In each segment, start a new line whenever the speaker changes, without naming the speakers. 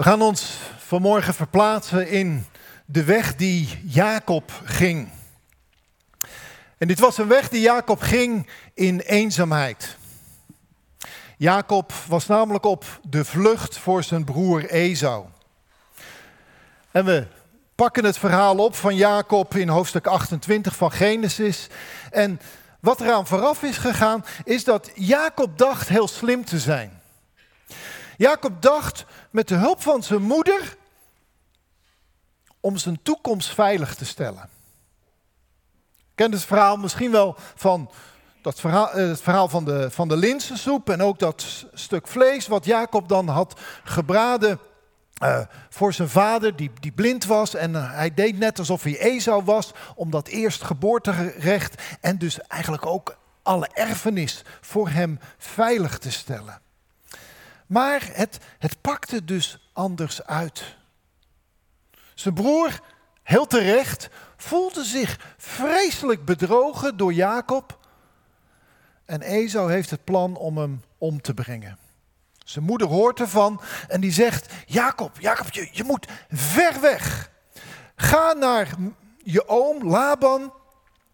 We gaan ons vanmorgen verplaatsen in de weg die Jacob ging. En dit was een weg die Jacob ging in eenzaamheid. Jacob was namelijk op de vlucht voor zijn broer Esau. En we pakken het verhaal op van Jacob in hoofdstuk 28 van Genesis. En wat eraan vooraf is gegaan, is dat Jacob dacht heel slim te zijn. Jacob dacht met de hulp van zijn moeder om zijn toekomst veilig te stellen. Kent het verhaal misschien wel van dat verhaal, eh, het verhaal van de, van de linzensoep en ook dat stuk vlees wat Jacob dan had gebraden uh, voor zijn vader die, die blind was. En uh, hij deed net alsof hij Esau was om dat eerst geboorterecht en dus eigenlijk ook alle erfenis voor hem veilig te stellen. Maar het, het pakte dus anders uit. Zijn broer, heel terecht, voelde zich vreselijk bedrogen door Jacob. En Esau heeft het plan om hem om te brengen. Zijn moeder hoort ervan en die zegt: Jacob, Jacob, je, je moet ver weg. Ga naar je oom Laban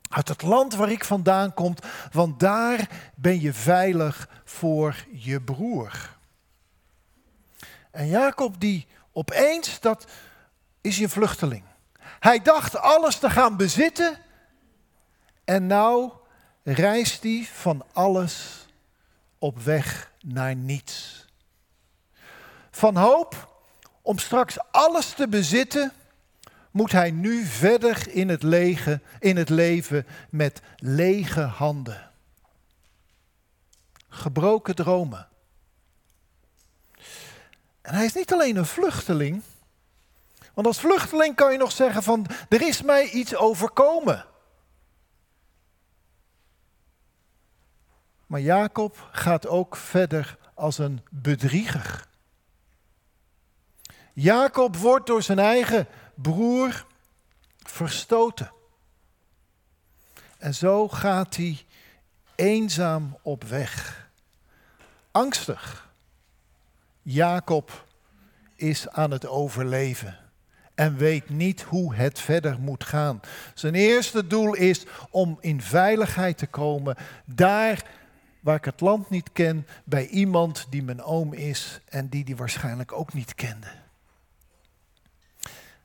uit het land waar ik vandaan kom, want daar ben je veilig voor je broer. En Jacob die opeens, dat is een vluchteling. Hij dacht alles te gaan bezitten en nou reist hij van alles op weg naar niets. Van hoop om straks alles te bezitten, moet hij nu verder in het, lege, in het leven met lege handen. Gebroken dromen. En hij is niet alleen een vluchteling. Want als vluchteling kan je nog zeggen van er is mij iets overkomen. Maar Jacob gaat ook verder als een bedrieger. Jacob wordt door zijn eigen broer verstoten. En zo gaat hij eenzaam op weg. Angstig. Jacob is aan het overleven en weet niet hoe het verder moet gaan. Zijn eerste doel is om in veiligheid te komen, daar waar ik het land niet ken, bij iemand die mijn oom is en die die waarschijnlijk ook niet kende.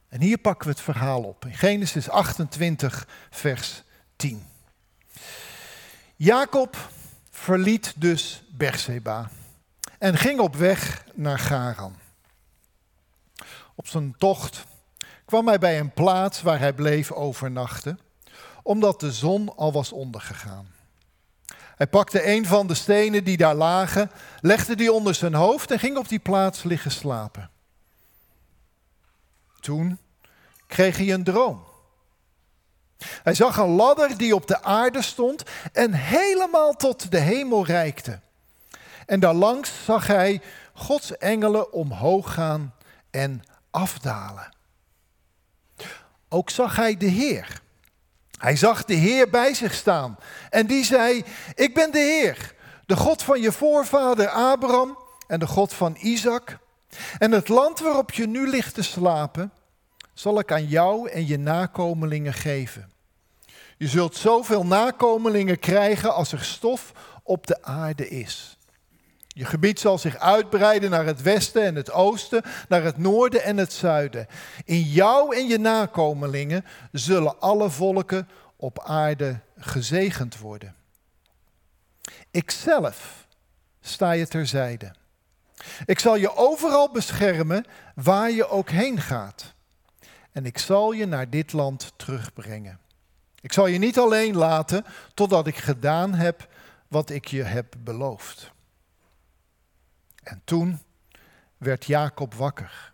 En hier pakken we het verhaal op, in Genesis 28, vers 10. Jacob verliet dus Berseba en ging op weg naar Garan. Op zijn tocht kwam hij bij een plaats waar hij bleef overnachten, omdat de zon al was ondergegaan. Hij pakte een van de stenen die daar lagen, legde die onder zijn hoofd en ging op die plaats liggen slapen. Toen kreeg hij een droom. Hij zag een ladder die op de aarde stond en helemaal tot de hemel reikte. En daarlangs zag hij Gods engelen omhoog gaan en afdalen. Ook zag hij de Heer. Hij zag de Heer bij zich staan. En die zei: Ik ben de Heer, de God van je voorvader Abraham en de God van Isaac. En het land waarop je nu ligt te slapen, zal ik aan jou en je nakomelingen geven. Je zult zoveel nakomelingen krijgen als er stof op de aarde is. Je gebied zal zich uitbreiden naar het westen en het oosten, naar het noorden en het zuiden. In jou en je nakomelingen zullen alle volken op aarde gezegend worden. Ikzelf sta je terzijde. Ik zal je overal beschermen waar je ook heen gaat. En ik zal je naar dit land terugbrengen. Ik zal je niet alleen laten totdat ik gedaan heb wat ik je heb beloofd. En toen werd Jacob wakker.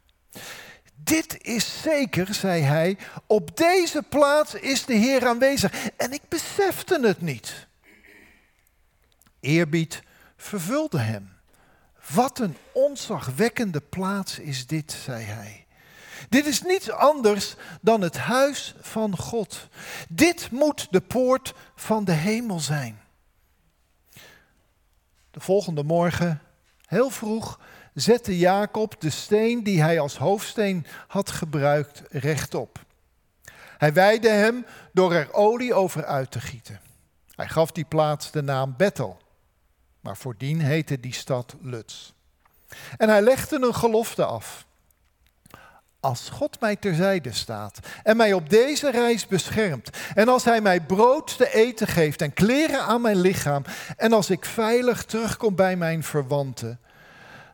Dit is zeker, zei hij, op deze plaats is de Heer aanwezig. En ik besefte het niet. Eerbied vervulde hem. Wat een onzagwekkende plaats is dit, zei hij. Dit is niets anders dan het huis van God. Dit moet de poort van de hemel zijn. De volgende morgen Heel vroeg zette Jacob de steen die hij als hoofdsteen had gebruikt rechtop. Hij wijde hem door er olie over uit te gieten. Hij gaf die plaats de naam Bethel, maar voordien heette die stad Lutz. En hij legde een gelofte af. Als God mij terzijde staat en mij op deze reis beschermt, en als Hij mij brood te eten geeft en kleren aan mijn lichaam, en als ik veilig terugkom bij mijn verwanten,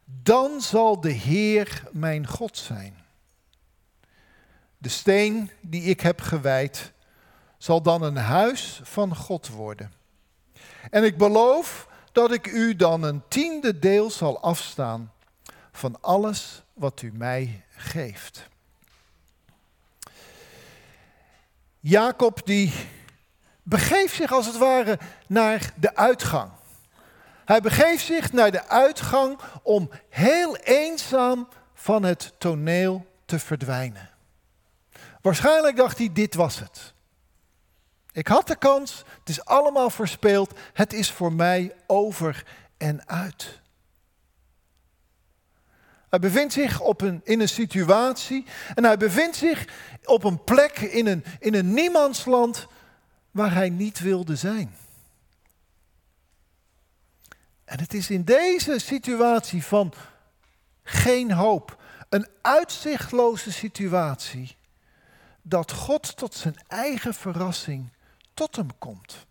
dan zal de Heer mijn God zijn. De steen die ik heb gewijd, zal dan een huis van God worden. En ik beloof dat ik u dan een tiende deel zal afstaan van alles wat u mij geeft. Jacob die begeeft zich als het ware naar de uitgang. Hij begeeft zich naar de uitgang om heel eenzaam van het toneel te verdwijnen. Waarschijnlijk dacht hij, dit was het. Ik had de kans, het is allemaal verspeeld, het is voor mij over en uit. Hij bevindt zich op een, in een situatie en hij bevindt zich op een plek in een, in een niemandsland waar hij niet wilde zijn. En het is in deze situatie van geen hoop, een uitzichtloze situatie, dat God tot zijn eigen verrassing tot hem komt.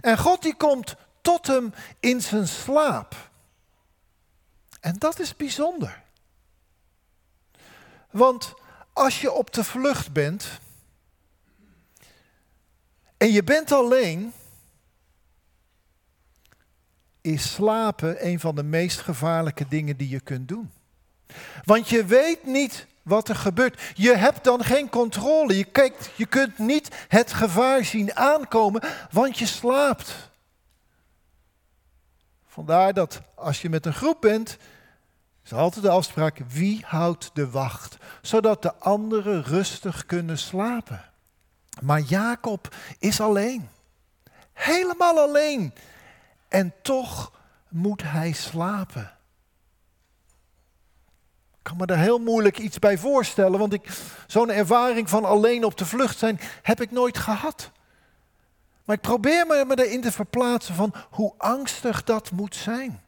En God die komt tot hem in zijn slaap. En dat is bijzonder. Want als je op de vlucht bent en je bent alleen, is slapen een van de meest gevaarlijke dingen die je kunt doen. Want je weet niet wat er gebeurt. Je hebt dan geen controle. Je, kijkt, je kunt niet het gevaar zien aankomen, want je slaapt. Vandaar dat als je met een groep bent, is altijd de afspraak, wie houdt de wacht? Zodat de anderen rustig kunnen slapen. Maar Jacob is alleen. Helemaal alleen. En toch moet hij slapen. Ik kan me daar heel moeilijk iets bij voorstellen, want zo'n ervaring van alleen op de vlucht zijn heb ik nooit gehad. Maar ik probeer me erin te verplaatsen van hoe angstig dat moet zijn.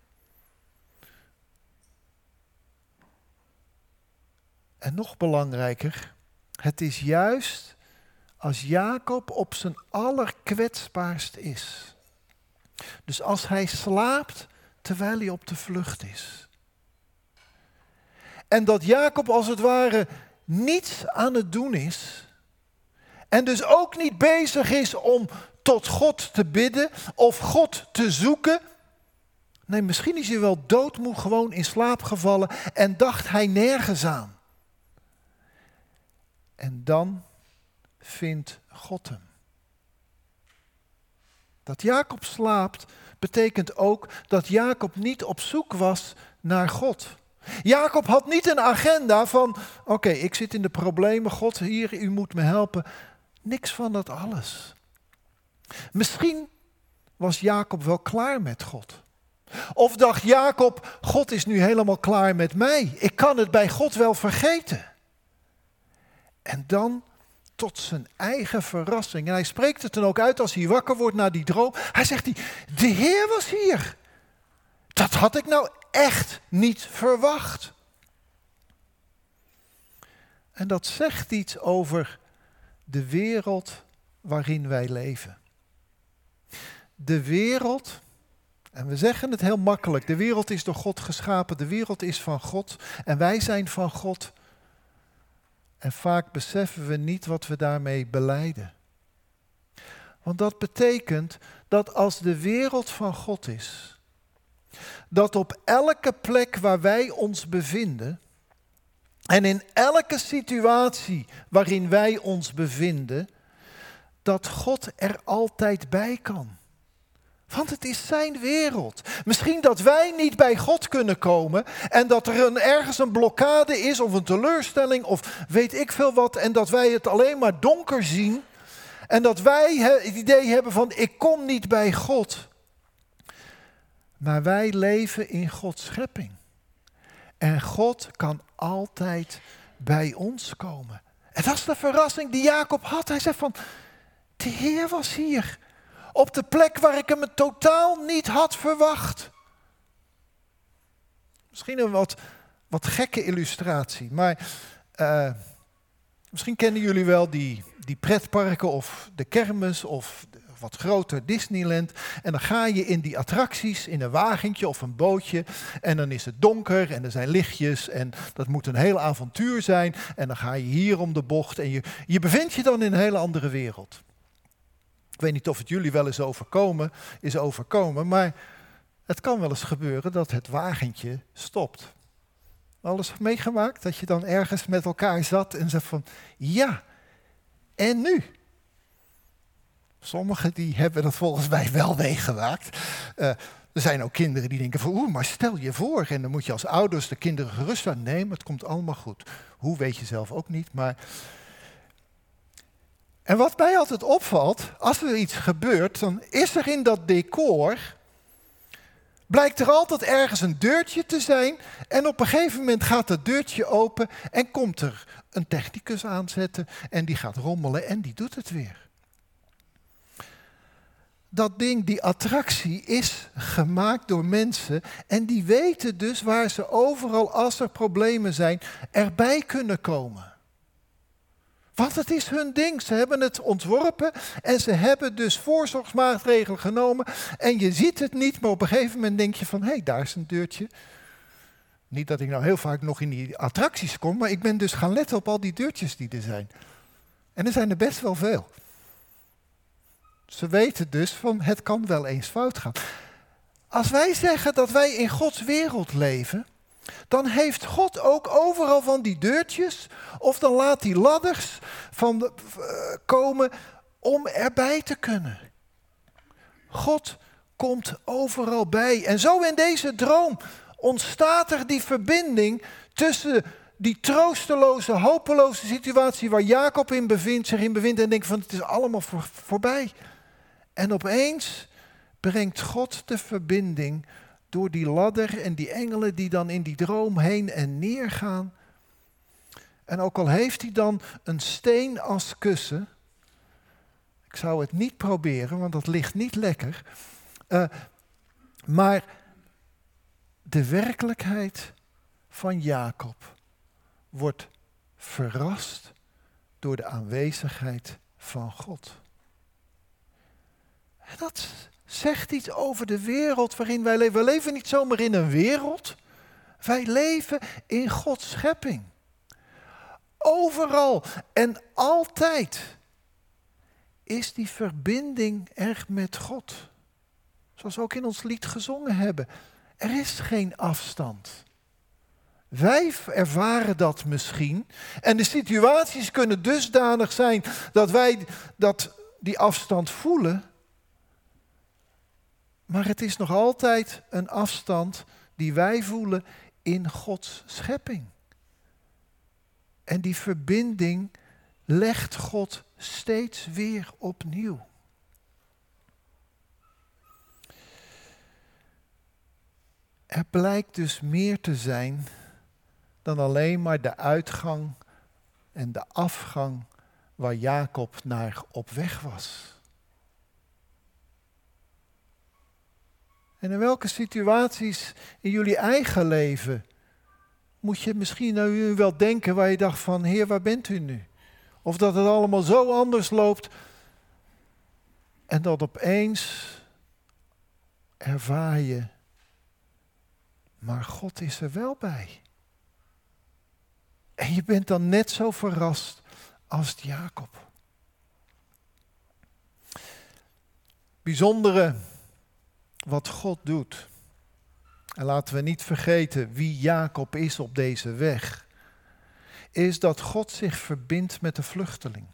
En nog belangrijker, het is juist als Jacob op zijn allerkwetsbaarst is. Dus als hij slaapt terwijl hij op de vlucht is. En dat Jacob als het ware niets aan het doen is. En dus ook niet bezig is om tot God te bidden of God te zoeken. Nee, misschien is hij wel doodmoe gewoon in slaap gevallen en dacht hij nergens aan. En dan vindt God hem. Dat Jacob slaapt betekent ook dat Jacob niet op zoek was naar God. Jacob had niet een agenda van, oké, ik zit in de problemen, God hier, u moet me helpen. Niks van dat alles. Misschien was Jacob wel klaar met God. Of dacht Jacob, God is nu helemaal klaar met mij. Ik kan het bij God wel vergeten. En dan tot zijn eigen verrassing. En hij spreekt het dan ook uit als hij wakker wordt na die droom. Hij zegt, die, de Heer was hier. Dat had ik nou echt niet verwacht. En dat zegt iets over de wereld waarin wij leven. De wereld, en we zeggen het heel makkelijk, de wereld is door God geschapen, de wereld is van God en wij zijn van God. En vaak beseffen we niet wat we daarmee beleiden. Want dat betekent dat als de wereld van God is, dat op elke plek waar wij ons bevinden, en in elke situatie waarin wij ons bevinden, dat God er altijd bij kan. Want het is zijn wereld. Misschien dat wij niet bij God kunnen komen en dat er een, ergens een blokkade is of een teleurstelling of weet ik veel wat en dat wij het alleen maar donker zien en dat wij het idee hebben van ik kom niet bij God. Maar wij leven in Gods schepping. En God kan altijd bij ons komen. En dat is de verrassing die Jacob had. Hij zei van, de Heer was hier. Op de plek waar ik hem totaal niet had verwacht. Misschien een wat, wat gekke illustratie, maar uh, misschien kennen jullie wel die, die pretparken of de kermis of wat groter Disneyland. En dan ga je in die attracties in een wagentje of een bootje. En dan is het donker en er zijn lichtjes. En dat moet een heel avontuur zijn. En dan ga je hier om de bocht. En je, je bevindt je dan in een hele andere wereld. Ik weet niet of het jullie wel eens overkomen, is overkomen. Maar het kan wel eens gebeuren dat het wagentje stopt. Alles meegemaakt dat je dan ergens met elkaar zat en zegt van ja, en nu? Sommigen die hebben dat volgens mij wel meegemaakt. Uh, er zijn ook kinderen die denken van oeh, maar stel je voor. En dan moet je als ouders de kinderen geruststellen. Nee, maar het komt allemaal goed. Hoe weet je zelf ook niet, maar... En wat mij altijd opvalt, als er iets gebeurt, dan is er in dat decor blijkt er altijd ergens een deurtje te zijn. En op een gegeven moment gaat dat deurtje open en komt er een technicus aanzetten. En die gaat rommelen en die doet het weer. Dat ding, die attractie, is gemaakt door mensen. En die weten dus waar ze overal, als er problemen zijn, erbij kunnen komen. Want het is hun ding. Ze hebben het ontworpen en ze hebben dus voorzorgsmaatregelen genomen. En je ziet het niet, maar op een gegeven moment denk je van, hé, hey, daar is een deurtje. Niet dat ik nou heel vaak nog in die attracties kom, maar ik ben dus gaan letten op al die deurtjes die er zijn. En er zijn er best wel veel. Ze weten dus van, het kan wel eens fout gaan. Als wij zeggen dat wij in Gods wereld leven, dan heeft God ook overal van die deurtjes, of dan laat die ladders van de, uh, komen om erbij te kunnen. God komt overal bij. En zo in deze droom ontstaat er die verbinding tussen die troosteloze, hopeloze situatie waar Jacob in bevindt, zich in bevindt en denkt van het is allemaal voor, voorbij. En opeens brengt God de verbinding door die ladder en die engelen die dan in die droom heen en neer gaan. En ook al heeft hij dan een steen als kussen, ik zou het niet proberen, want dat ligt niet lekker. Uh, maar de werkelijkheid van Jacob wordt verrast door de aanwezigheid van God. En dat zegt iets over de wereld waarin wij leven. We leven niet zomaar in een wereld. Wij leven in Gods schepping. Overal en altijd is die verbinding er met God. Zoals we ook in ons lied gezongen hebben. Er is geen afstand. Wij ervaren dat misschien. En de situaties kunnen dusdanig zijn dat wij dat, die afstand voelen. Maar het is nog altijd een afstand die wij voelen in Gods schepping. En die verbinding legt God steeds weer opnieuw. Er blijkt dus meer te zijn dan alleen maar de uitgang en de afgang waar Jacob naar op weg was. En in welke situaties in jullie eigen leven moet je misschien nu wel denken waar je dacht van, Heer, waar bent u nu? Of dat het allemaal zo anders loopt en dat opeens ervaar je, maar God is er wel bij. En je bent dan net zo verrast als Jacob. Bijzondere wat God doet. En laten we niet vergeten wie Jacob is op deze weg. Is dat God zich verbindt met de vluchteling.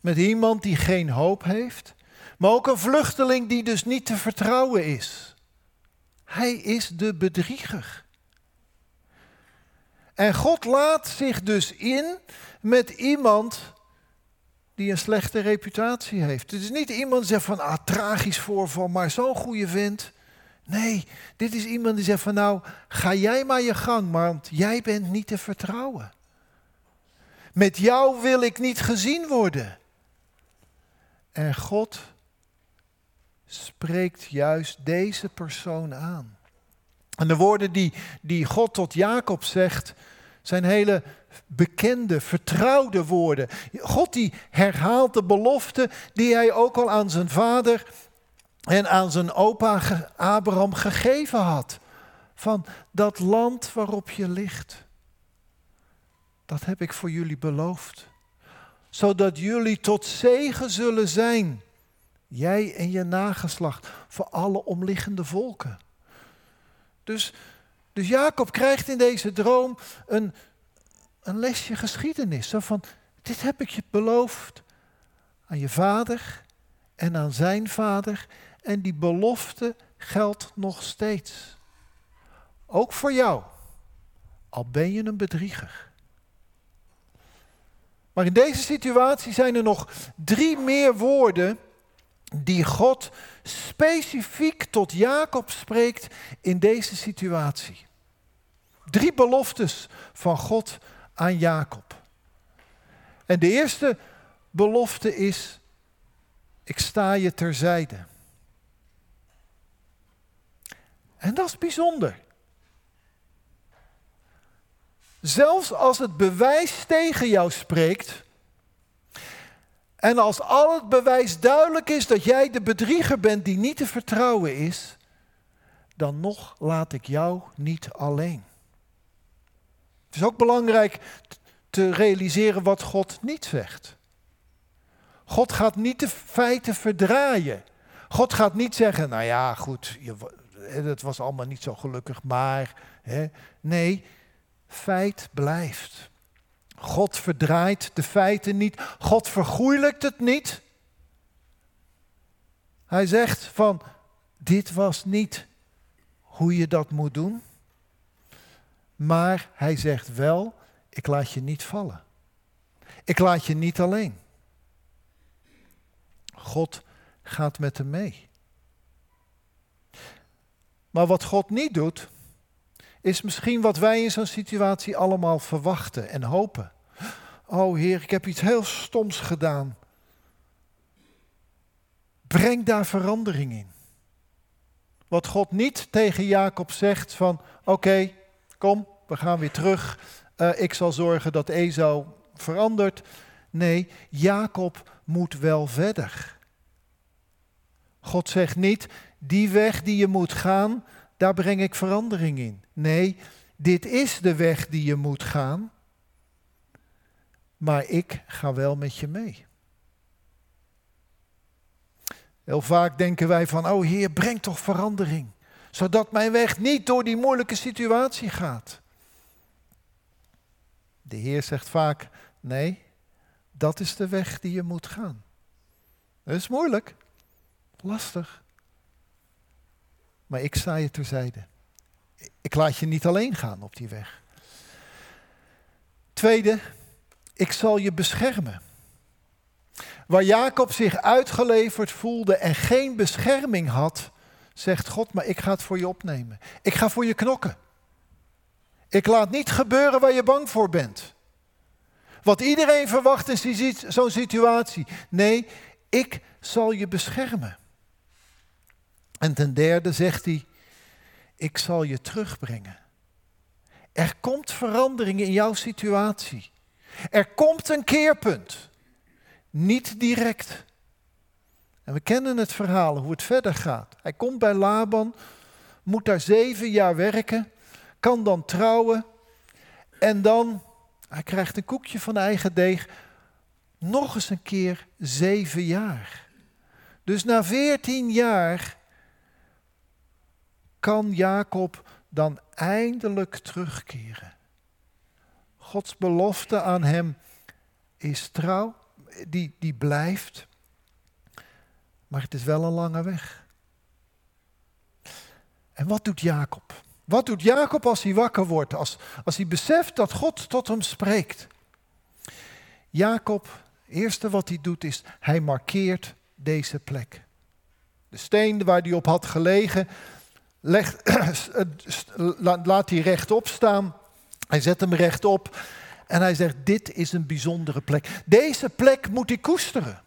Met iemand die geen hoop heeft, maar ook een vluchteling die dus niet te vertrouwen is. Hij is de bedrieger. En God laat zich dus in met iemand die een slechte reputatie heeft. Het is niet iemand die zegt van, ah, tragisch voorval, maar zo'n goede vent. Nee, dit is iemand die zegt van nou, ga jij maar je gang, want jij bent niet te vertrouwen. Met jou wil ik niet gezien worden. En God spreekt juist deze persoon aan. En de woorden die, die God tot Jacob zegt, zijn hele bekende, vertrouwde woorden. God die herhaalt de belofte die hij ook al aan zijn vader en aan zijn opa Abraham gegeven had. Van dat land waarop je ligt. Dat heb ik voor jullie beloofd. Zodat jullie tot zegen zullen zijn. Jij en je nageslacht voor alle omliggende volken. Dus, dus Jacob krijgt in deze droom een, een lesje geschiedenis. Zo van, dit heb ik je beloofd aan je vader en aan zijn vader. En die belofte geldt nog steeds. Ook voor jou, al ben je een bedrieger. Maar in deze situatie zijn er nog drie meer woorden die God specifiek tot Jacob spreekt in deze situatie. Drie beloftes van God aan Jacob. En de eerste belofte is, ik sta je terzijde. En dat is bijzonder. Zelfs als het bewijs tegen jou spreekt, en als al het bewijs duidelijk is dat jij de bedrieger bent die niet te vertrouwen is, dan nog laat ik jou niet alleen. Het is ook belangrijk te realiseren wat God niet zegt. God gaat niet de feiten verdraaien. God gaat niet zeggen, nou ja, goed, het was allemaal niet zo gelukkig, maar. Hè. Nee, feit blijft. God verdraait de feiten niet. God vergoeilijkt het niet. Hij zegt van, dit was niet hoe je dat moet doen. Maar hij zegt wel, ik laat je niet vallen. Ik laat je niet alleen. God gaat met hem mee. Maar wat God niet doet, is misschien wat wij in zo'n situatie allemaal verwachten en hopen. Oh Heer, ik heb iets heel stoms gedaan. Breng daar verandering in. Wat God niet tegen Jacob zegt van oké, kom, we gaan weer terug. Uh, ik zal zorgen dat Esau verandert. Nee, Jacob moet wel verder. God zegt niet, die weg die je moet gaan, daar breng ik verandering in. Nee, dit is de weg die je moet gaan, maar ik ga wel met je mee. Heel vaak denken wij van, oh Heer, breng toch verandering, zodat mijn weg niet door die moeilijke situatie gaat. De Heer zegt vaak, nee, dat is de weg die je moet gaan. Dat is moeilijk, lastig. Maar ik sta je terzijde. Ik laat je niet alleen gaan op die weg. Tweede, ik zal je beschermen. Waar Jacob zich uitgeleverd voelde en geen bescherming had, zegt God, maar ik ga het voor je opnemen. Ik ga voor je knokken. Ik laat niet gebeuren waar je bang voor bent. Wat iedereen verwacht in zo'n situatie. Nee, ik zal je beschermen. En ten derde zegt hij, ik zal je terugbrengen. Er komt verandering in jouw situatie. Er komt een keerpunt. Niet direct. En we kennen het verhaal, hoe het verder gaat. Hij komt bij Laban, moet daar zeven jaar werken, kan dan trouwen. En dan, hij krijgt een koekje van eigen deeg, nog eens een keer zeven jaar. Dus na veertien jaar kan Jacob dan eindelijk terugkeren. Gods belofte aan hem is trouw, die, die blijft, maar het is wel een lange weg. En wat doet Jacob? Wat doet Jacob als hij wakker wordt, als, als hij beseft dat God tot hem spreekt? Jacob, het eerste wat hij doet is, hij markeert deze plek. De steen waar hij op had gelegen, laat hij rechtop staan. Hij zet hem rechtop. En hij zegt, dit is een bijzondere plek. Deze plek moet ik koesteren.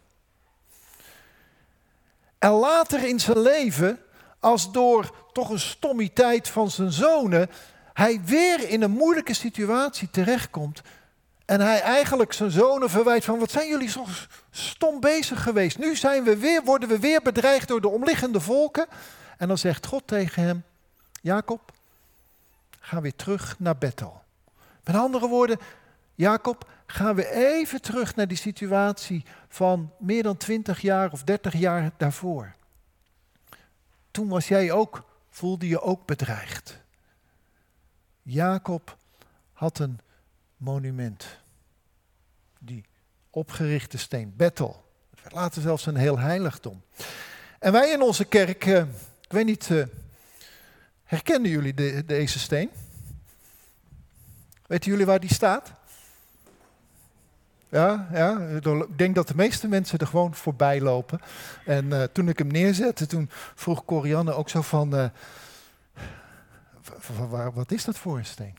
En later in zijn leven, als door toch een stommiteit van zijn zonen, hij weer in een moeilijke situatie terechtkomt. En hij eigenlijk zijn zonen verwijt van, wat zijn jullie zo stom bezig geweest? Nu zijn we weer, worden we weer bedreigd door de omliggende volken. En dan zegt God tegen hem, Jacob, ga weer terug naar Bethel. Met andere woorden, Jacob, gaan we even terug naar die situatie van meer dan 20 jaar of 30 jaar daarvoor. Toen was jij ook, voelde je ook bedreigd. Jacob had een monument. Die opgerichte steen, Bethel. Later zelfs een heel heiligdom. En wij in onze kerk, uh, ik weet niet, uh, herkennen jullie de, deze steen? Weten jullie waar die staat? Ja, ja, ik denk dat de meeste mensen er gewoon voorbij lopen. En uh, toen ik hem neerzette, toen vroeg Corianne ook zo van, uh, wat is dat voor een steen?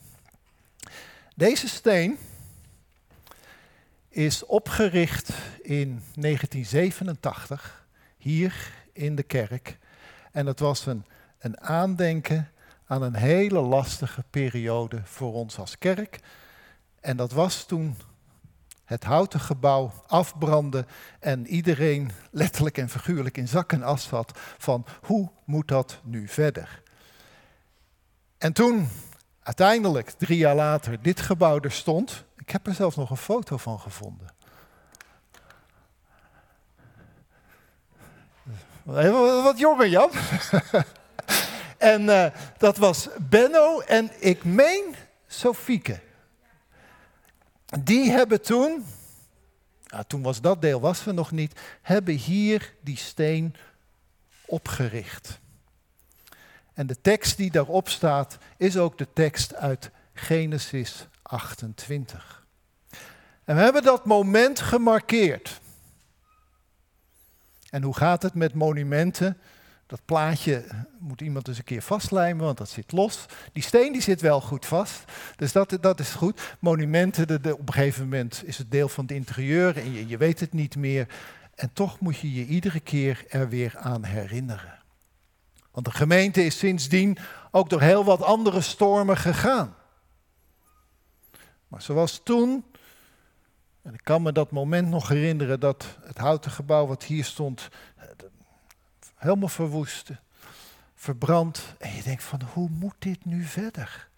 Deze steen is opgericht in 1987, hier in de kerk. En het was een, een aandenken aan een hele lastige periode voor ons als kerk. En dat was toen het houten gebouw afbrandde en iedereen letterlijk en figuurlijk in zak en as zat van hoe moet dat nu verder? En toen uiteindelijk, drie jaar later, dit gebouw er stond, ik heb er zelfs nog een foto van gevonden. Wat jonger, Jan. en uh, dat was Benno en ik meen Sofieke. Die hebben toen, toen was dat deel was er nog niet, hebben hier die steen opgericht. En de tekst die daarop staat is ook de tekst uit Genesis 28. En we hebben dat moment gemarkeerd. En hoe gaat het met monumenten? Dat plaatje moet iemand eens een keer vastlijmen, want dat zit los. Die steen die zit wel goed vast, dus dat, dat is goed. Monumenten, de, de, op een gegeven moment is het deel van het interieur en je, je weet het niet meer. En toch moet je je iedere keer er weer aan herinneren. Want de gemeente is sindsdien ook door heel wat andere stormen gegaan. Maar zoals toen, en ik kan me dat moment nog herinneren dat het houten gebouw wat hier stond, helemaal verwoest, verbrand. En je denkt van hoe moet dit nu verder?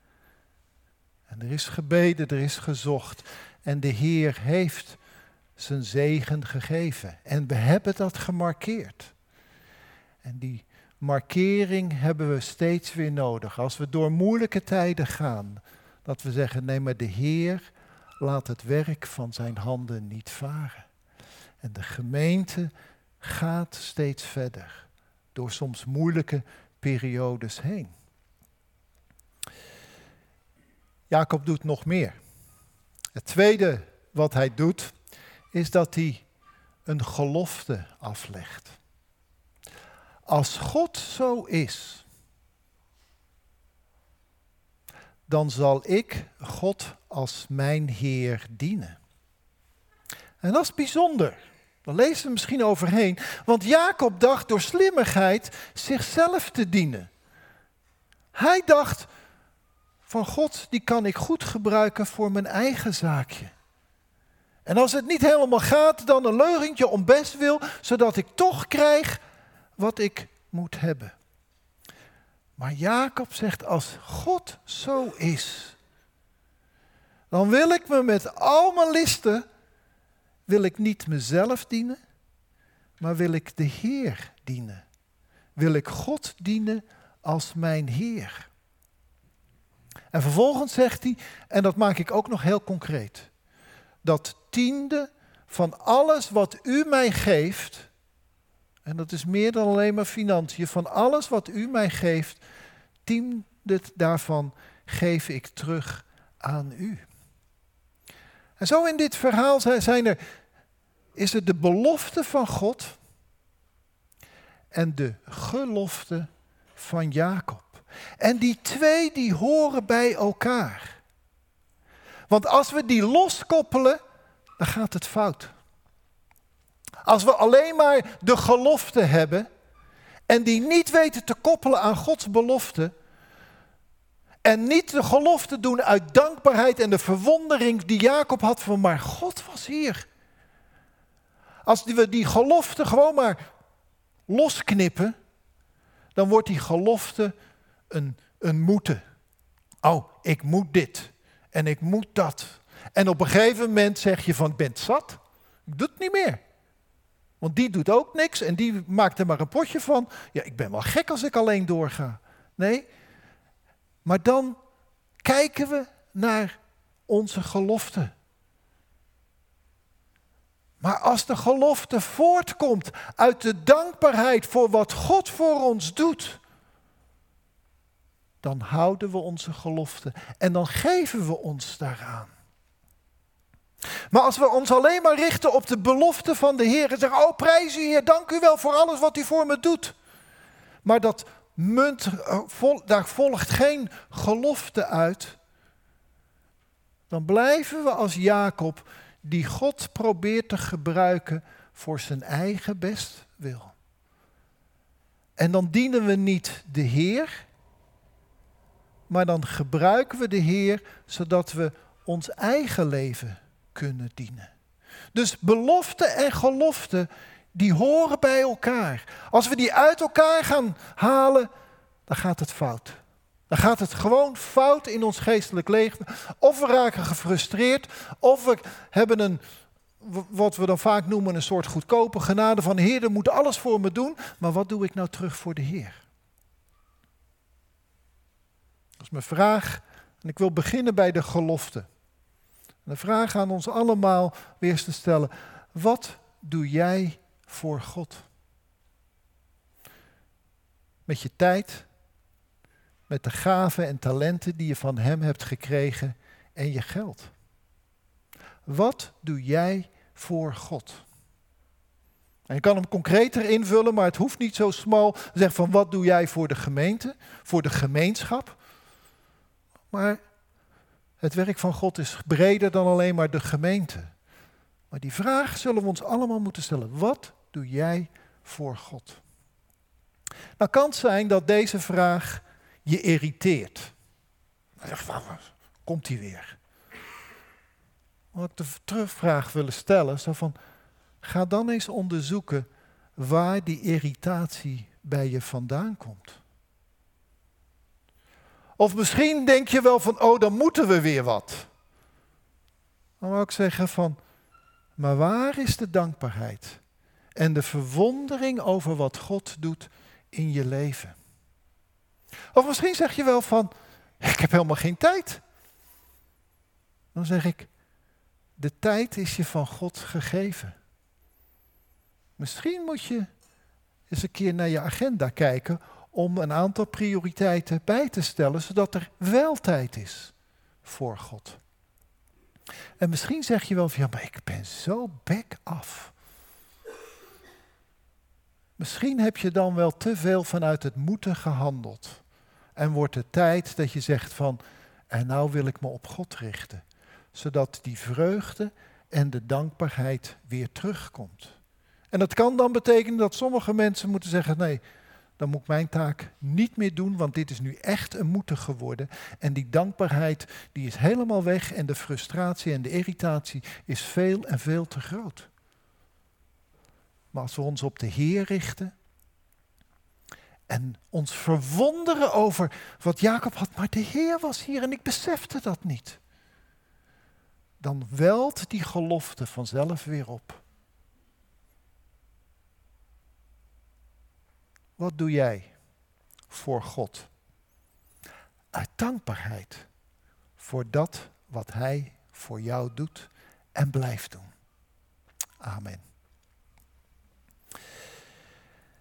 En er is gebeden, er is gezocht. En de Heer heeft zijn zegen gegeven. En we hebben dat gemarkeerd. En die markering hebben we steeds weer nodig. Als we door moeilijke tijden gaan, dat we zeggen, nee, maar de Heer laat het werk van zijn handen niet varen. En de gemeente gaat steeds verder, door soms moeilijke periodes heen. Jacob doet nog meer. Het tweede wat hij doet, is dat hij een gelofte aflegt. Als God zo is, dan zal ik God als mijn Heer dienen. En dat is bijzonder. Daar lezen we misschien overheen. Want Jacob dacht door slimmigheid zichzelf te dienen. Hij dacht van God, die kan ik goed gebruiken voor mijn eigen zaakje. En als het niet helemaal gaat, dan een leugentje om best wil, zodat ik toch krijg wat ik moet hebben. Maar Jacob zegt, als God zo is, dan wil ik me met al mijn listen, wil ik niet mezelf dienen, maar wil ik de Heer dienen. Wil ik God dienen als mijn Heer. En vervolgens zegt hij, en dat maak ik ook nog heel concreet, dat tiende van alles wat u mij geeft, en dat is meer dan alleen maar financiën. Van alles wat u mij geeft, tiende daarvan geef ik terug aan u. En zo in dit verhaal zijn er, is het de belofte van God en de gelofte van Jacob. En die twee die horen bij elkaar. Want als we die loskoppelen, dan gaat het fout. Als we alleen maar de gelofte hebben en die niet weten te koppelen aan Gods belofte, en niet de gelofte doen uit dankbaarheid en de verwondering die Jacob had van, maar God was hier. Als we die gelofte gewoon maar losknippen, dan wordt die gelofte een, een moeten. Oh, ik moet dit en ik moet dat. En op een gegeven moment zeg je van, ik ben zat, ik doe het niet meer. Want die doet ook niks en die maakt er maar een potje van. Ja, ik ben wel gek als ik alleen doorga. Nee, maar dan kijken we naar onze gelofte. Maar als de gelofte voortkomt uit de dankbaarheid voor wat God voor ons doet, dan houden we onze gelofte en dan geven we ons daaraan. Maar als we ons alleen maar richten op de belofte van de Heer en zeggen, oh prijs u Heer, dank u wel voor alles wat u voor me doet. Maar dat munt, eh, daar volgt geen gelofte uit, dan blijven we als Jacob die God probeert te gebruiken voor zijn eigen bestwil. En dan dienen we niet de Heer, maar dan gebruiken we de Heer zodat we ons eigen leven kunnen dienen. Dus belofte en gelofte, die horen bij elkaar. Als we die uit elkaar gaan halen, dan gaat het fout. Dan gaat het gewoon fout in ons geestelijk leven. Of we raken gefrustreerd, of we hebben een, wat we dan vaak noemen, een soort goedkope genade van Heer, er moet alles voor me doen, maar wat doe ik nou terug voor de Heer? Dat is mijn vraag en ik wil beginnen bij de gelofte. de vraag aan ons allemaal weer te stellen, wat doe jij voor God? Met je tijd, met de gaven en talenten die je van Hem hebt gekregen en je geld. Wat doe jij voor God? En je kan hem concreter invullen, maar het hoeft niet zo smal. Zeg van wat doe jij voor de gemeente, voor de gemeenschap? Maar het werk van God is breder dan alleen maar de gemeente. Maar die vraag zullen we ons allemaal moeten stellen. Wat doe jij voor God? Nou kan het zijn dat deze vraag je irriteert. komt hij weer? Wat ik de terugvraag willen stellen, dan van, ga dan eens onderzoeken waar die irritatie bij je vandaan komt. Of misschien denk je wel van, oh, dan moeten we weer wat. Dan wil ik zeggen van, maar waar is de dankbaarheid en de verwondering over wat God doet in je leven? Of misschien zeg je wel van, ik heb helemaal geen tijd. Dan zeg ik, de tijd is je van God gegeven. Misschien moet je eens een keer naar je agenda kijken om een aantal prioriteiten bij te stellen, zodat er wel tijd is voor God. En misschien zeg je wel van, ja, maar ik ben zo back af. Misschien heb je dan wel te veel vanuit het moeten gehandeld. En wordt het tijd dat je zegt van, en nou wil ik me op God richten. Zodat die vreugde en de dankbaarheid weer terugkomt. En dat kan dan betekenen dat sommige mensen moeten zeggen, nee, dan moet ik mijn taak niet meer doen, want dit is nu echt een moeten geworden. En die dankbaarheid, die is helemaal weg en de frustratie en de irritatie is veel en veel te groot. Maar als we ons op de Heer richten, en ons verwonderen over wat Jacob had. Maar de Heer was hier en ik besefte dat niet. Dan welt die gelofte vanzelf weer op. Wat doe jij voor God? Uit dankbaarheid voor dat wat Hij voor jou doet en blijft doen. Amen.